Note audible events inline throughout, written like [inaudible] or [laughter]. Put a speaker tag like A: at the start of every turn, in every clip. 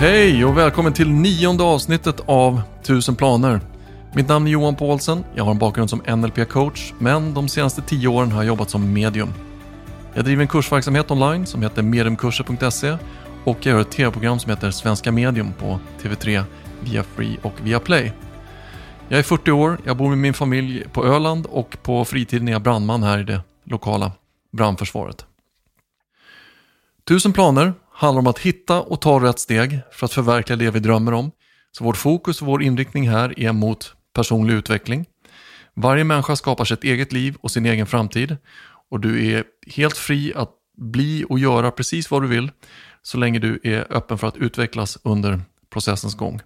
A: Hej och välkommen till nionde avsnittet av 1000 planer. Mitt namn är Johan Paulsen, jag har en bakgrund som NLP-coach, men de senaste tio åren har jag jobbat som medium. Jag driver en kursverksamhet online som heter mediumkurser.se och jag gör ett tv-program som heter Svenska Medium på TV3, via Free och via Play. Jag är 40 år, jag bor med min familj på Öland och på fritiden är jag brandman här i det lokala brandförsvaret. Tusen planer handlar om att hitta och ta rätt steg för att förverkliga det vi drömmer om. Så vårt fokus och vår inriktning här är mot personlig utveckling. Varje människa skapar sitt eget liv och sin egen framtid och du är helt fri att bli och göra precis vad du vill så länge du är öppen för att utvecklas under processens gång.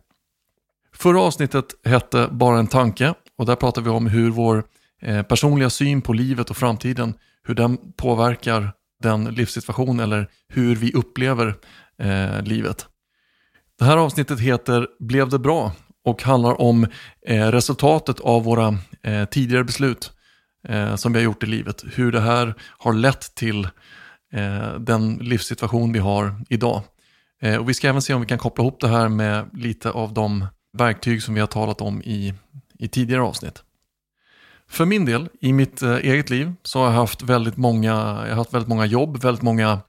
A: Förra avsnittet hette Bara en tanke och där pratade vi om hur vår eh, personliga syn på livet och framtiden, hur den påverkar den livssituation eller hur vi upplever eh, livet. Det här avsnittet heter Blev det bra? och handlar om eh, resultatet av våra eh, tidigare beslut eh, som vi har gjort i livet. Hur det här har lett till eh, den livssituation vi har idag. Eh, och vi ska även se om vi kan koppla ihop det här med lite av de verktyg som vi har talat om i, i tidigare avsnitt. För min del, i mitt eh, eget liv, så har jag haft väldigt många, jag har haft väldigt många jobb, väldigt många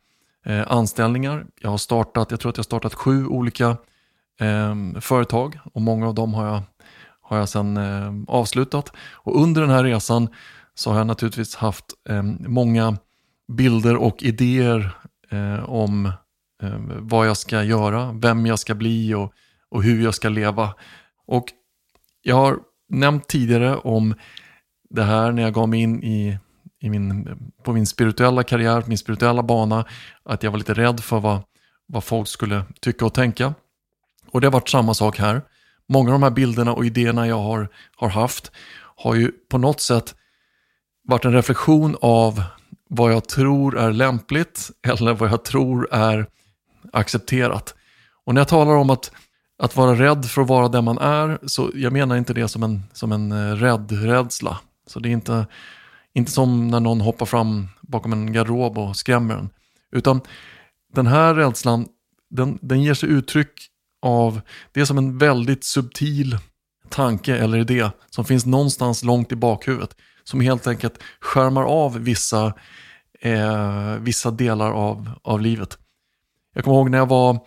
A: eh, anställningar. Jag har startat, jag tror att jag har startat sju olika eh, företag och många av dem har jag, har jag sedan eh, avslutat. Och under den här resan så har jag naturligtvis haft eh, många bilder och idéer eh, om eh, vad jag ska göra, vem jag ska bli och, och hur jag ska leva. Och jag har nämnt tidigare om det här när jag gav mig in i, i min, på min spirituella karriär, min spirituella bana, att jag var lite rädd för vad, vad folk skulle tycka och tänka. Och det har varit samma sak här. Många av de här bilderna och idéerna jag har, har haft har ju på något sätt varit en reflektion av vad jag tror är lämpligt [laughs] eller vad jag tror är accepterat. Och när jag talar om att, att vara rädd för att vara den man är, så jag menar inte det som en, som en eh, rädd-rädsla. Så det är inte, inte som när någon hoppar fram bakom en garderob och skrämmer en. Utan den här rädslan, den, den ger sig uttryck av, det är som en väldigt subtil tanke eller idé som finns någonstans långt i bakhuvudet. Som helt enkelt skärmar av vissa, eh, vissa delar av, av livet. Jag kommer ihåg när jag var,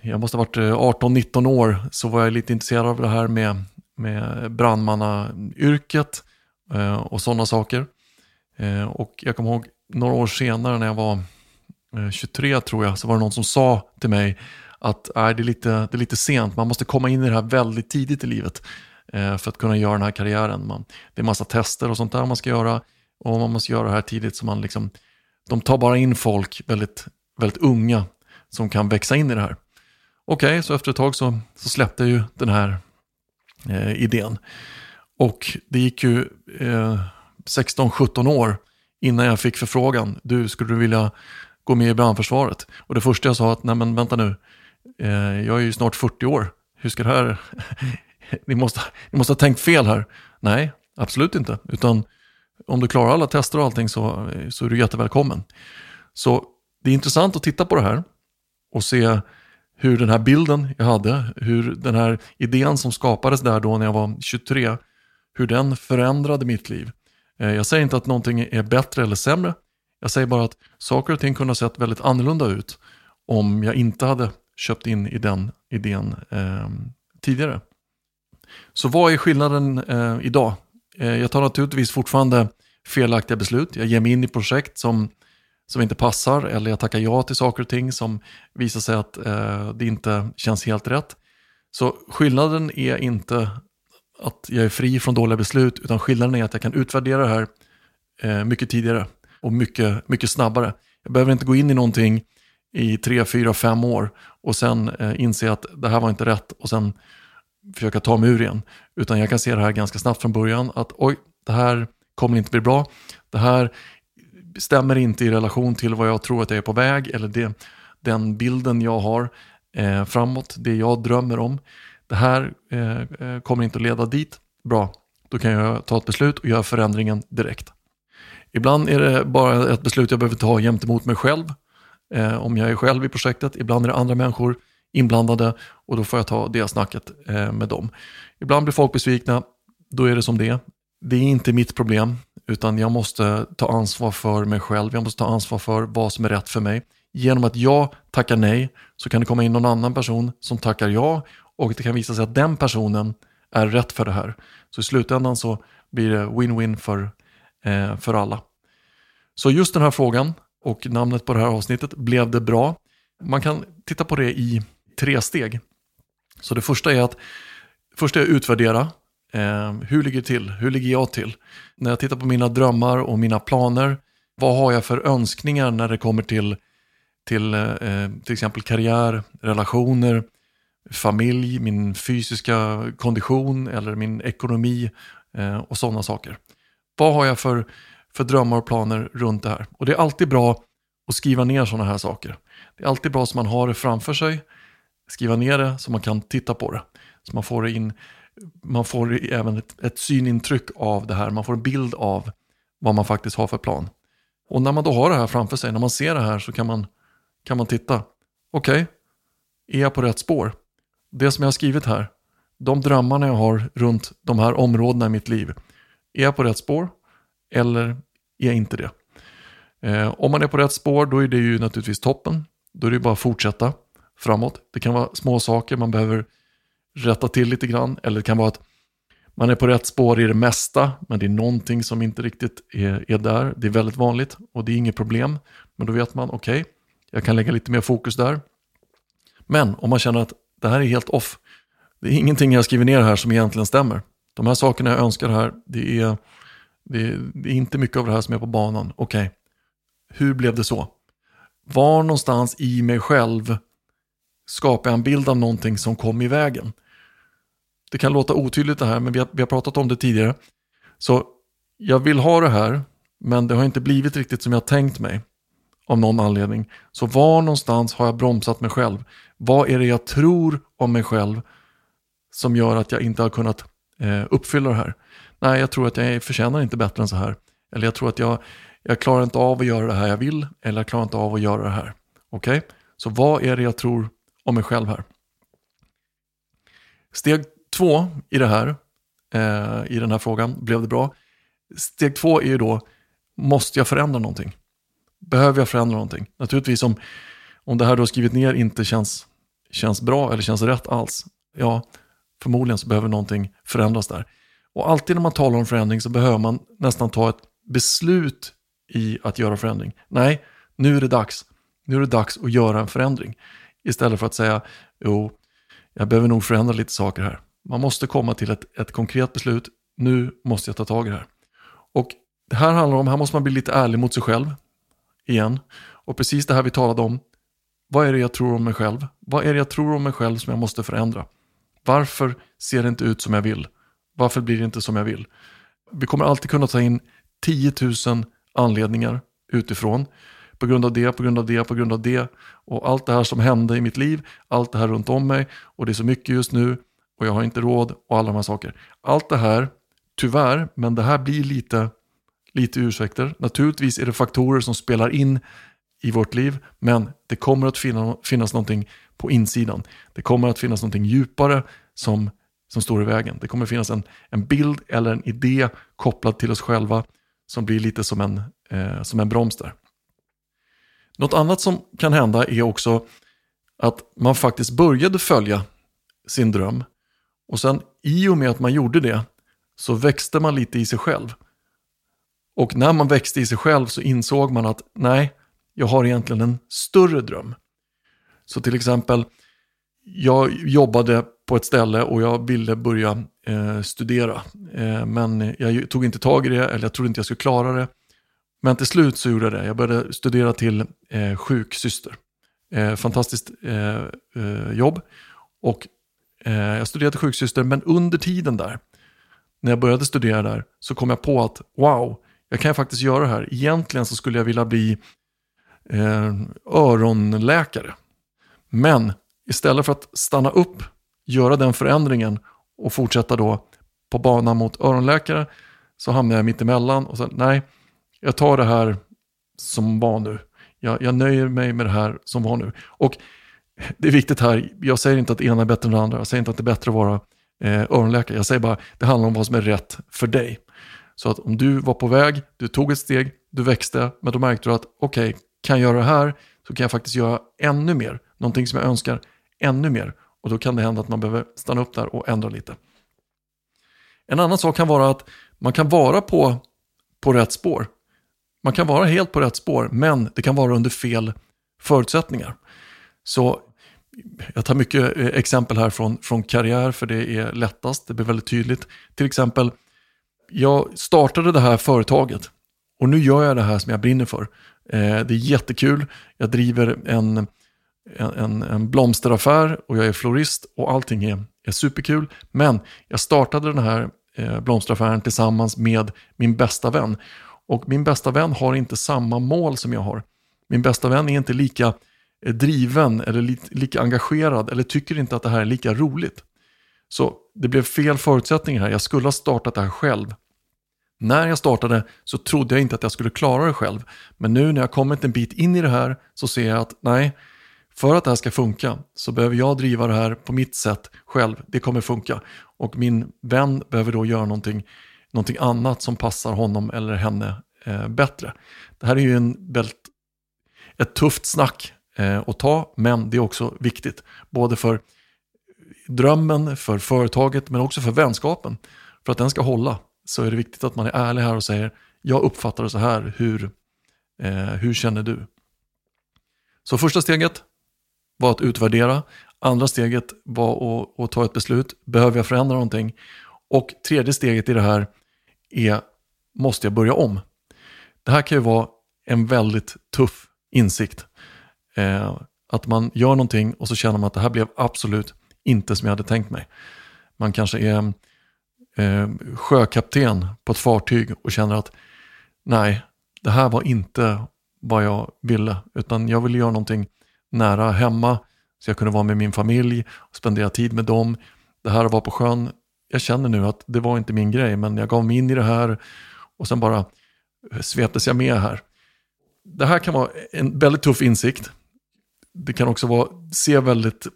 A: jag måste ha varit eh, 18-19 år, så var jag lite intresserad av det här med, med brandmannayrket. Eh, och sådana saker. Eh, och jag kommer ihåg några år senare när jag var eh, 23 tror jag, så var det någon som sa till mig att äh, det, är lite, det är lite sent, man måste komma in i det här väldigt tidigt i livet eh, för att kunna göra den här karriären. Man, det är massa tester och sånt där man ska göra och man måste göra det här tidigt så man liksom, de tar bara in folk väldigt, väldigt unga som kan växa in i det här. Okej, okay, så efter ett tag så, så släppte jag ju den här eh, idén. Och det gick ju eh, 16-17 år innan jag fick förfrågan. Du, skulle du vilja gå med i brandförsvaret? Och det första jag sa att, nej men vänta nu, eh, jag är ju snart 40 år. Hur ska det här, [laughs] ni, måste, ni måste ha tänkt fel här. Nej, absolut inte. Utan om du klarar alla tester och allting så, eh, så är du jättevälkommen. Så det är intressant att titta på det här och se hur den här bilden jag hade, hur den här idén som skapades där då när jag var 23, hur den förändrade mitt liv. Eh, jag säger inte att någonting är bättre eller sämre. Jag säger bara att saker och ting kunde ha sett väldigt annorlunda ut om jag inte hade köpt in i den idén eh, tidigare. Så vad är skillnaden eh, idag? Eh, jag tar naturligtvis fortfarande felaktiga beslut. Jag ger mig in i projekt som, som inte passar eller jag tackar ja till saker och ting som visar sig att eh, det inte känns helt rätt. Så skillnaden är inte att jag är fri från dåliga beslut, utan skillnaden är att jag kan utvärdera det här eh, mycket tidigare och mycket, mycket snabbare. Jag behöver inte gå in i någonting i tre, fyra, fem år och sen eh, inse att det här var inte rätt och sen försöka ta mig ur igen. Utan jag kan se det här ganska snabbt från början att oj, det här kommer inte bli bra. Det här stämmer inte i relation till vad jag tror att jag är på väg eller det, den bilden jag har eh, framåt, det jag drömmer om det här eh, eh, kommer inte att leda dit. Bra, då kan jag ta ett beslut och göra förändringen direkt. Ibland är det bara ett beslut jag behöver ta gentemot mig själv, eh, om jag är själv i projektet. Ibland är det andra människor inblandade och då får jag ta det snacket eh, med dem. Ibland blir folk besvikna, då är det som det är. Det är inte mitt problem, utan jag måste ta ansvar för mig själv. Jag måste ta ansvar för vad som är rätt för mig. Genom att jag tackar nej så kan det komma in någon annan person som tackar ja och det kan visa sig att den personen är rätt för det här. Så i slutändan så blir det win-win för, eh, för alla. Så just den här frågan och namnet på det här avsnittet, blev det bra? Man kan titta på det i tre steg. Så det första är att först är att utvärdera. Eh, hur ligger det till? Hur ligger jag till? När jag tittar på mina drömmar och mina planer, vad har jag för önskningar när det kommer till, till eh, till exempel karriär, relationer, familj, min fysiska kondition eller min ekonomi eh, och sådana saker. Vad har jag för, för drömmar och planer runt det här? Och det är alltid bra att skriva ner sådana här saker. Det är alltid bra så man har det framför sig, skriva ner det så man kan titta på det. Så man får, in, man får även ett, ett synintryck av det här, man får en bild av vad man faktiskt har för plan. Och när man då har det här framför sig, när man ser det här så kan man, kan man titta. Okej, okay, är jag på rätt spår? Det som jag har skrivit här, de drömmarna jag har runt de här områdena i mitt liv, är jag på rätt spår eller är jag inte det? Eh, om man är på rätt spår då är det ju naturligtvis toppen. Då är det bara att fortsätta framåt. Det kan vara små saker man behöver rätta till lite grann. Eller det kan vara att man är på rätt spår i det mesta, men det är någonting som inte riktigt är, är där. Det är väldigt vanligt och det är inget problem. Men då vet man, okej, okay, jag kan lägga lite mer fokus där. Men om man känner att det här är helt off. Det är ingenting jag skriver ner här som egentligen stämmer. De här sakerna jag önskar här, det är, det är, det är inte mycket av det här som är på banan. Okej, okay. hur blev det så? Var någonstans i mig själv skapar jag en bild av någonting som kom i vägen? Det kan låta otydligt det här, men vi har, vi har pratat om det tidigare. Så jag vill ha det här, men det har inte blivit riktigt som jag tänkt mig av någon anledning. Så var någonstans har jag bromsat mig själv? Vad är det jag tror om mig själv som gör att jag inte har kunnat eh, uppfylla det här? Nej, jag tror att jag förtjänar inte bättre än så här. Eller jag tror att jag, jag klarar inte av att göra det här jag vill. Eller jag klarar inte av att göra det här. Okej? Okay? Så vad är det jag tror om mig själv här? Steg två i det här, eh, i den här frågan, blev det bra? Steg två är ju då, måste jag förändra någonting? Behöver jag förändra någonting? Naturligtvis om, om det här du har skrivit ner inte känns, känns bra eller känns rätt alls, ja, förmodligen så behöver någonting förändras där. Och alltid när man talar om förändring så behöver man nästan ta ett beslut i att göra förändring. Nej, nu är det dags. Nu är det dags att göra en förändring. Istället för att säga, jo, jag behöver nog förändra lite saker här. Man måste komma till ett, ett konkret beslut. Nu måste jag ta tag i det här. Och det här handlar om, här måste man bli lite ärlig mot sig själv. Igen. Och precis det här vi talade om, vad är det jag tror om mig själv? Vad är det jag tror om mig själv som jag måste förändra? Varför ser det inte ut som jag vill? Varför blir det inte som jag vill? Vi kommer alltid kunna ta in 10 000 anledningar utifrån. På grund av det, på grund av det, på grund av det. Och allt det här som hände i mitt liv, allt det här runt om mig och det är så mycket just nu och jag har inte råd och alla de här sakerna. Allt det här, tyvärr, men det här blir lite, lite ursäkter. Naturligtvis är det faktorer som spelar in i vårt liv. Men det kommer att finna, finnas någonting på insidan. Det kommer att finnas någonting djupare som, som står i vägen. Det kommer att finnas en, en bild eller en idé kopplad till oss själva som blir lite som en, eh, som en broms där. Något annat som kan hända är också att man faktiskt började följa sin dröm och sen i och med att man gjorde det så växte man lite i sig själv. Och när man växte i sig själv så insåg man att nej, jag har egentligen en större dröm. Så till exempel, jag jobbade på ett ställe och jag ville börja eh, studera. Eh, men jag tog inte tag i det, eller jag trodde inte jag skulle klara det. Men till slut så gjorde jag det. Jag började studera till eh, sjuksyster. Eh, fantastiskt eh, eh, jobb. Och eh, jag studerade till sjuksyster, men under tiden där, när jag började studera där, så kom jag på att wow, jag kan faktiskt göra det här. Egentligen så skulle jag vilja bli eh, öronläkare. Men istället för att stanna upp, göra den förändringen och fortsätta då på banan mot öronläkare så hamnar jag mitt emellan och så nej, jag tar det här som var nu. Jag, jag nöjer mig med det här som var nu. Och det är viktigt här, jag säger inte att det ena är bättre än det andra, jag säger inte att det är bättre att vara eh, öronläkare, jag säger bara att det handlar om vad som är rätt för dig. Så att om du var på väg, du tog ett steg, du växte, men då märkte du att okej, okay, kan jag göra det här så kan jag faktiskt göra ännu mer, någonting som jag önskar ännu mer. Och då kan det hända att man behöver stanna upp där och ändra lite. En annan sak kan vara att man kan vara på, på rätt spår. Man kan vara helt på rätt spår, men det kan vara under fel förutsättningar. Så jag tar mycket eh, exempel här från, från karriär, för det är lättast, det blir väldigt tydligt. Till exempel, jag startade det här företaget och nu gör jag det här som jag brinner för. Eh, det är jättekul, jag driver en, en, en blomsteraffär och jag är florist och allting är, är superkul. Men jag startade den här eh, blomsteraffären tillsammans med min bästa vän. Och min bästa vän har inte samma mål som jag har. Min bästa vän är inte lika eh, driven eller li, lika engagerad eller tycker inte att det här är lika roligt. Så det blev fel förutsättningar här. Jag skulle ha startat det här själv. När jag startade så trodde jag inte att jag skulle klara det själv. Men nu när jag kommit en bit in i det här så ser jag att nej, för att det här ska funka så behöver jag driva det här på mitt sätt själv. Det kommer funka. Och min vän behöver då göra någonting, någonting annat som passar honom eller henne eh, bättre. Det här är ju en väldigt, ett tufft snack eh, att ta, men det är också viktigt. Både för drömmen, för företaget, men också för vänskapen. För att den ska hålla så är det viktigt att man är ärlig här och säger jag uppfattar det så här, hur, eh, hur känner du? Så första steget var att utvärdera. Andra steget var att, att, ta ett beslut. Behöver jag förändra någonting? Och tredje steget i det här är, måste jag börja om? Det här kan ju vara en väldigt tuff insikt. Eh, att man gör någonting och så känner man att det här blev absolut inte som jag hade tänkt mig. Man kanske är eh, sjökapten på ett fartyg och känner att nej, det här var inte vad jag ville, utan jag ville göra någonting nära hemma så jag kunde vara med min familj och spendera tid med dem. Det här att vara på sjön, jag känner nu att det var inte min grej, men jag gav mig in i det här och sen bara sveptes jag med här. Det här kan vara en väldigt tuff insikt. Det kan också vara, se väldigt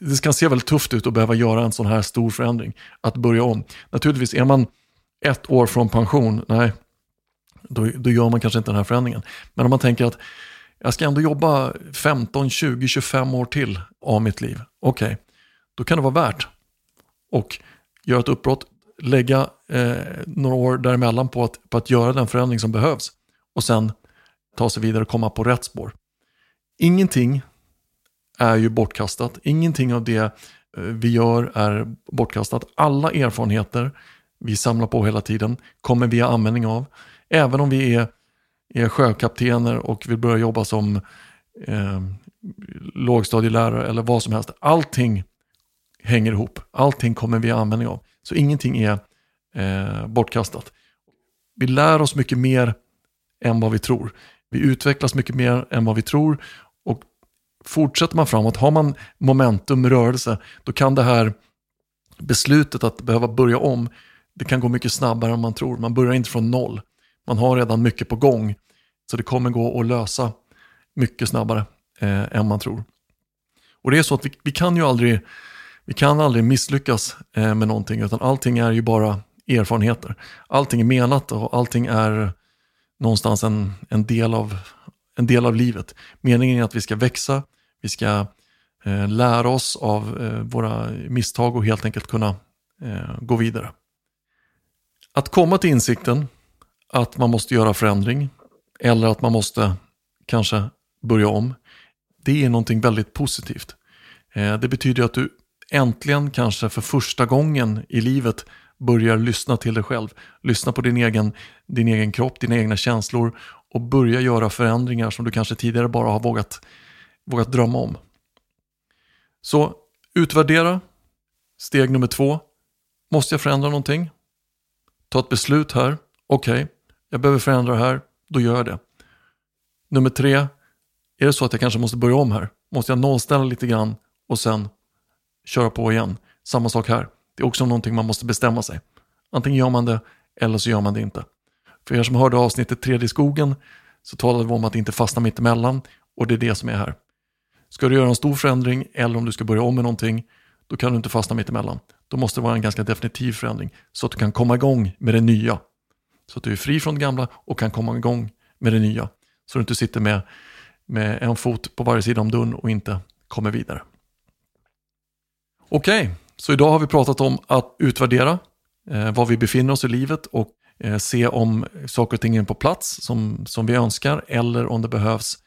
A: det kan se väldigt tufft ut att behöva göra en sån här stor förändring. Att börja om. Naturligtvis, är man ett år från pension, nej, då, då gör man kanske inte den här förändringen. Men om man tänker att jag ska ändå jobba 15, 20, 25 år till av mitt liv. Okej, okay. då kan det vara värt och göra ett uppbrott, lägga eh, några år däremellan på att, på att göra den förändring som behövs och sen ta sig vidare och komma på rätt spår. Ingenting är ju bortkastat. Ingenting av det eh, vi gör är bortkastat. Alla erfarenheter vi samlar på hela tiden kommer vi ha användning av. Även om vi är, är sjökaptener och vill börja jobba som eh, lågstadielärare eller vad som helst. Allting hänger ihop. Allting kommer vi ha användning av. Så ingenting är eh, bortkastat. Vi lär oss mycket mer än vad vi tror. Vi utvecklas mycket mer än vad vi tror fortsätter man framåt, har man momentum, rörelse, då kan det här beslutet att behöva börja om, det kan gå mycket snabbare än man tror. Man börjar inte från noll. Man har redan mycket på gång. Så det kommer gå att lösa mycket snabbare eh, än man tror. Och det är så att vi, vi, kan ju aldrig, vi kan aldrig misslyckas eh, med någonting, utan allting är ju bara erfarenheter. Allting är menat och allting är någonstans en, en, del av, en del av livet. Meningen är att vi ska växa, vi ska eh, lära oss av eh, våra misstag och helt enkelt kunna eh, gå vidare. Att komma till insikten att man måste göra förändring eller att man måste kanske börja om. Det är någonting väldigt positivt. Eh, det betyder att du äntligen kanske för första gången i livet börjar lyssna till dig själv. Lyssna på din egen, din egen kropp, dina egna känslor och börja göra förändringar som du kanske tidigare bara har vågat vågat drömma om. Så utvärdera. Steg nummer två. Måste jag förändra någonting? Ta ett beslut här. Okej, okay, jag behöver förändra det här. Då gör jag det. Nummer tre. Är det så att jag kanske måste börja om här? Måste jag nollställa lite grann och sen köra på igen? Samma sak här. Det är också någonting man måste bestämma sig. Antingen gör man det eller så gör man det inte. För er som hörde avsnittet 3D i skogen så talade vi om att inte fastna mitt emellan och det är det som är här. Ska du göra en stor förändring eller om du ska börja om med någonting, då kan du inte fastna mitt emellan. Då måste det vara en ganska definitiv förändring så att du kan komma igång med det nya. Så att du är fri från det gamla och kan komma igång med det nya. Så du inte sitter med, med en fot på varje sida om dörren och inte kommer vidare. Okej, okay, så idag har vi pratat om att utvärdera eh, var vi befinner oss i livet och eh, se om saker och ting är på plats som, som vi önskar eller om det behövs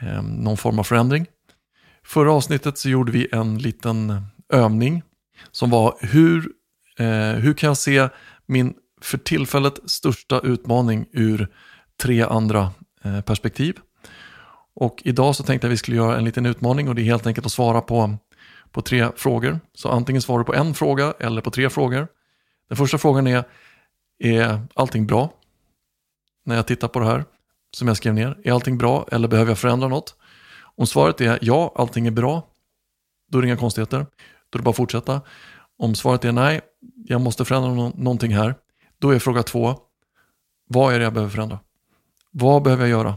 A: eh, någon form av förändring. Förra avsnittet så gjorde vi en liten övning som var hur, eh, hur kan jag se min för tillfället största utmaning ur tre andra eh, perspektiv. Och idag så tänkte jag att vi skulle göra en liten utmaning och det är helt enkelt att svara på, på tre frågor. Så antingen svarar du på en fråga eller på tre frågor. Den första frågan är, är allting bra? När jag tittar på det här som jag skrev ner, är allting bra eller behöver jag förändra något? Om svaret är ja, allting är bra, då är det inga konstigheter. Då är det bara att fortsätta. Om svaret är nej, jag måste förändra no någonting här, då är fråga två, vad är det jag behöver förändra? Vad behöver jag göra?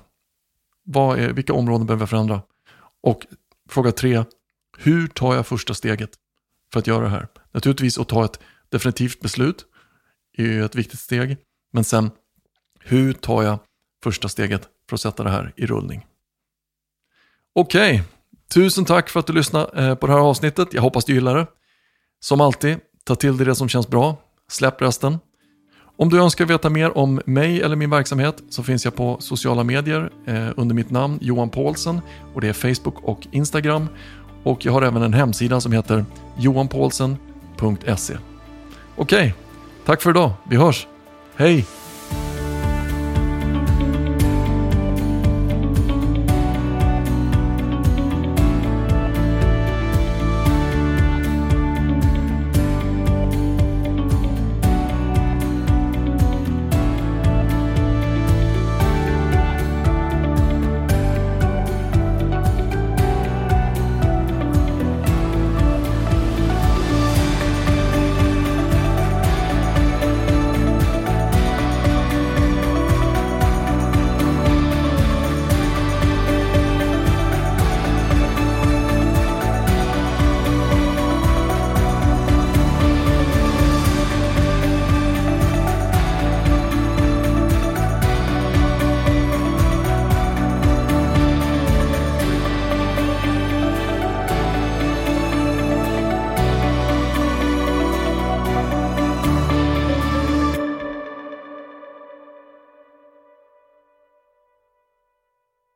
A: Vad är, vilka områden behöver jag förändra? Och fråga tre, hur tar jag första steget för att göra det här? Naturligtvis att ta ett definitivt beslut är ju ett viktigt steg. Men sen, hur tar jag första steget för att sätta det här i rullning? Okej, okay. tusen tack för att du lyssnade eh, på det här avsnittet. Jag hoppas du gillar det. Som alltid, ta till dig det som känns bra. Släpp resten. Om du önskar veta mer om mig eller min verksamhet så finns jag på sociala medier eh, under mitt namn Johan Paulsen och det är Facebook och Instagram. Och jag har även en hemsida som heter johanpaulsen.se. Okej, tack för idag. Vi hörs. Hej!